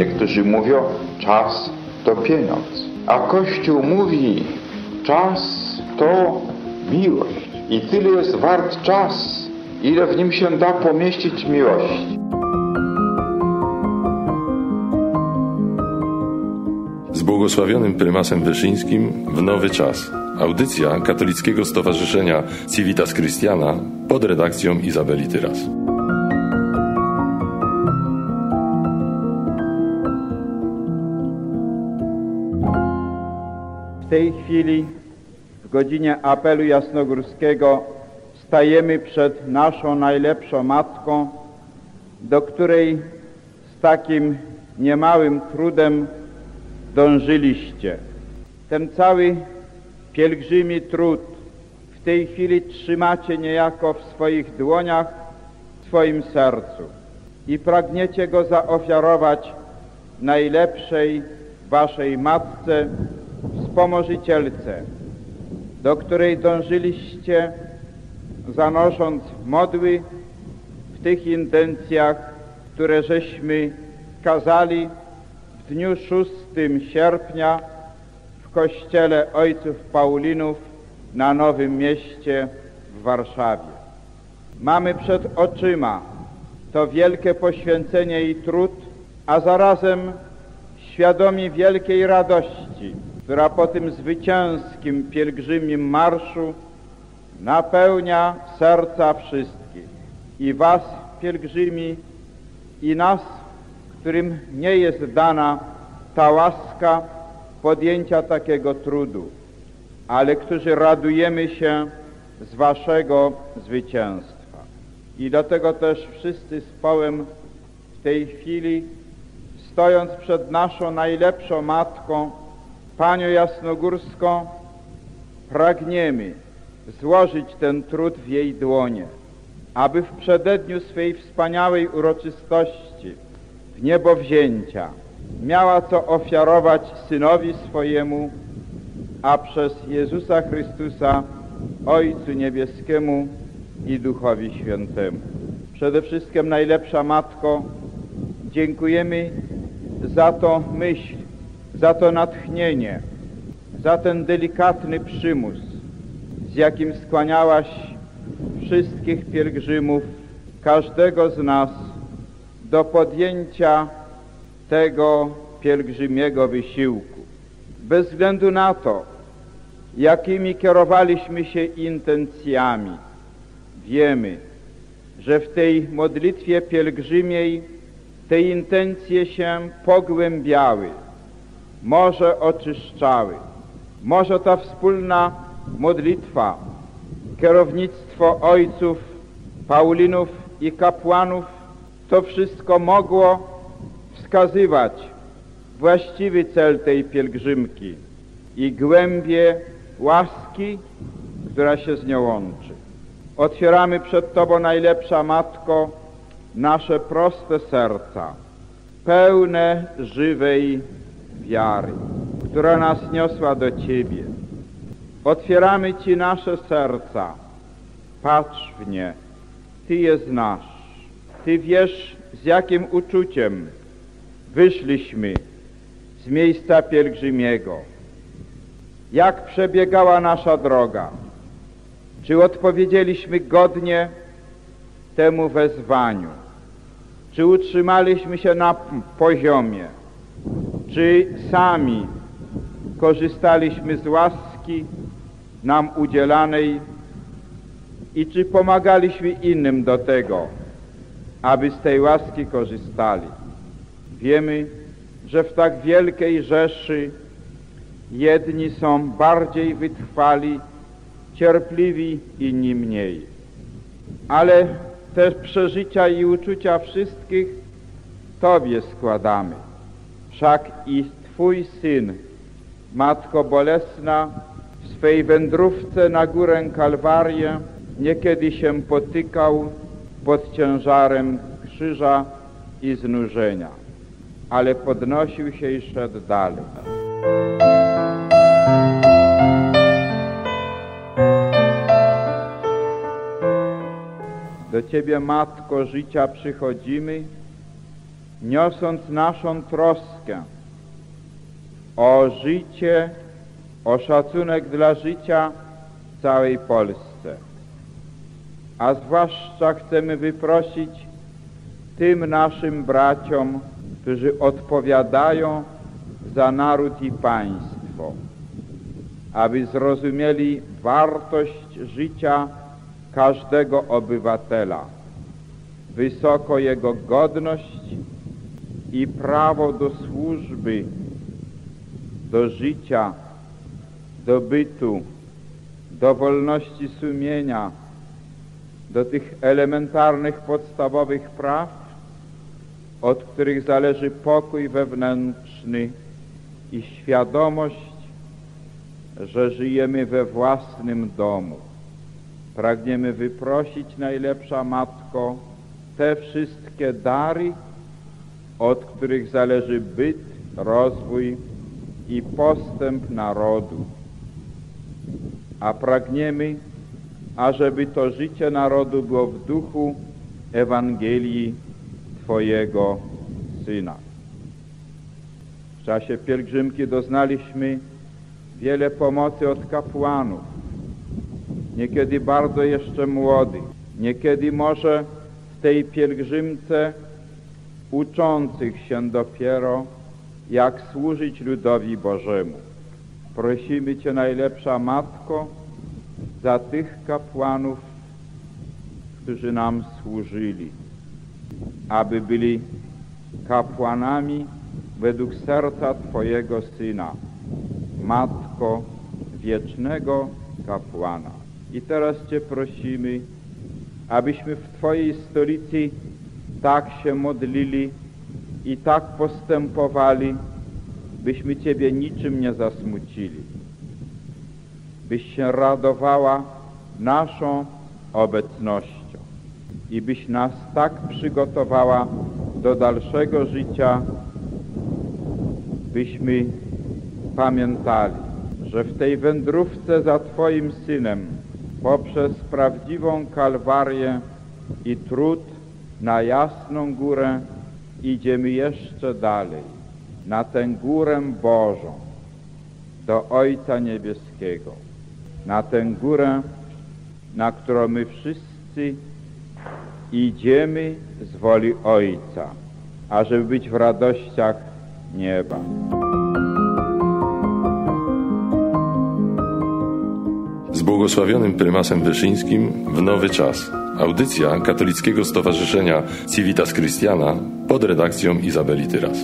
Niektórzy mówią, czas to pieniądz. A Kościół mówi, czas to miłość. I tyle jest wart czas, ile w nim się da pomieścić miłości. Z błogosławionym prymasem Wyszyńskim w nowy czas. Audycja Katolickiego Stowarzyszenia Civitas Christiana pod redakcją Izabeli Tyras. Tej chwili, w godzinie apelu jasnogórskiego, stajemy przed naszą najlepszą Matką, do której z takim niemałym trudem dążyliście. Ten cały pielgrzymi trud w tej chwili trzymacie niejako w swoich dłoniach, w swoim sercu i pragniecie go zaofiarować najlepszej waszej Matce, wspomożycielce, do której dążyliście zanosząc modły w tych intencjach, które żeśmy kazali w dniu 6 sierpnia w kościele Ojców Paulinów na Nowym Mieście w Warszawie. Mamy przed oczyma to wielkie poświęcenie i trud, a zarazem świadomi wielkiej radości, która po tym zwycięskim pielgrzymim marszu napełnia serca wszystkich. I was, pielgrzymi, i nas, którym nie jest dana ta łaska podjęcia takiego trudu, ale którzy radujemy się z waszego zwycięstwa. I dlatego też wszyscy z połem w tej chwili, stojąc przed naszą najlepszą Matką, Panią Jasnogórską, pragniemy złożyć ten trud w jej dłonie, aby w przededniu swej wspaniałej uroczystości, w niebo wzięcia, miała co ofiarować Synowi swojemu, a przez Jezusa Chrystusa Ojcu Niebieskiemu i Duchowi Świętemu. Przede wszystkim najlepsza Matko, dziękujemy za to myśl, za to natchnienie, za ten delikatny przymus, z jakim skłaniałaś wszystkich pielgrzymów, każdego z nas do podjęcia tego pielgrzymiego wysiłku. Bez względu na to, jakimi kierowaliśmy się intencjami, wiemy, że w tej modlitwie pielgrzymiej te intencje się pogłębiały, może oczyszczały. Może ta wspólna modlitwa, kierownictwo ojców, Paulinów i kapłanów, to wszystko mogło wskazywać właściwy cel tej pielgrzymki i głębie łaski, która się z nią łączy. Otwieramy przed Tobą, najlepsza Matko, nasze proste serca, pełne żywej wiary, która nas niosła do Ciebie. Otwieramy Ci nasze serca. Patrz w nie. Ty je znasz. Ty wiesz, z jakim uczuciem wyszliśmy z miejsca pielgrzymiego. Jak przebiegała nasza droga? Czy odpowiedzieliśmy godnie temu wezwaniu? Czy utrzymaliśmy się na poziomie? Czy sami korzystaliśmy z łaski nam udzielanej i czy pomagaliśmy innym do tego, aby z tej łaski korzystali? Wiemy, że w tak wielkiej rzeszy jedni są bardziej wytrwali, cierpliwi, inni mniej. Ale te przeżycia i uczucia wszystkich Tobie składamy. Wszak i Twój Syn, Matko Bolesna, w swej wędrówce na górę Kalwarię niekiedy się potykał pod ciężarem krzyża i znużenia, ale podnosił się i szedł dalej. Do Ciebie, Matko życia, przychodzimy niosąc naszą troskę o życie, o szacunek dla życia w całej Polsce. A zwłaszcza chcemy wyprosić tym naszym braciom, którzy odpowiadają za naród i państwo, aby zrozumieli wartość życia każdego obywatela, wysoko jego godność i prawo do służby, do życia, do bytu, do wolności sumienia, do tych elementarnych, podstawowych praw, od których zależy pokój wewnętrzny i świadomość, że żyjemy we własnym domu. Pragniemy wyprosić, najlepsza Matko, te wszystkie dary, od których zależy byt, rozwój i postęp narodu. A pragniemy, ażeby to życie narodu było w duchu Ewangelii Twojego Syna. W czasie pielgrzymki doznaliśmy wiele pomocy od kapłanów, niekiedy bardzo jeszcze młodych, niekiedy może w tej pielgrzymce uczących się dopiero, jak służyć ludowi Bożemu. Prosimy Cię, najlepsza Matko, za tych kapłanów, którzy nam służyli, aby byli kapłanami według serca Twojego Syna, Matko wiecznego kapłana. I teraz Cię prosimy, abyśmy w Twojej stolicy tak się modlili i tak postępowali, byśmy Ciebie niczym nie zasmucili, byś się radowała naszą obecnością i byś nas tak przygotowała do dalszego życia, byśmy pamiętali, że w tej wędrówce za Twoim Synem poprzez prawdziwą Kalwarię i trud na jasną górę idziemy jeszcze dalej, na tę górę Bożą, do Ojca Niebieskiego, na tę górę, na którą my wszyscy idziemy z woli Ojca, ażeby być w radościach nieba. Z błogosławionym prymasem Wyszyńskim w nowy czas. Audycja Katolickiego Stowarzyszenia Civitas Christiana pod redakcją Izabeli Tyras.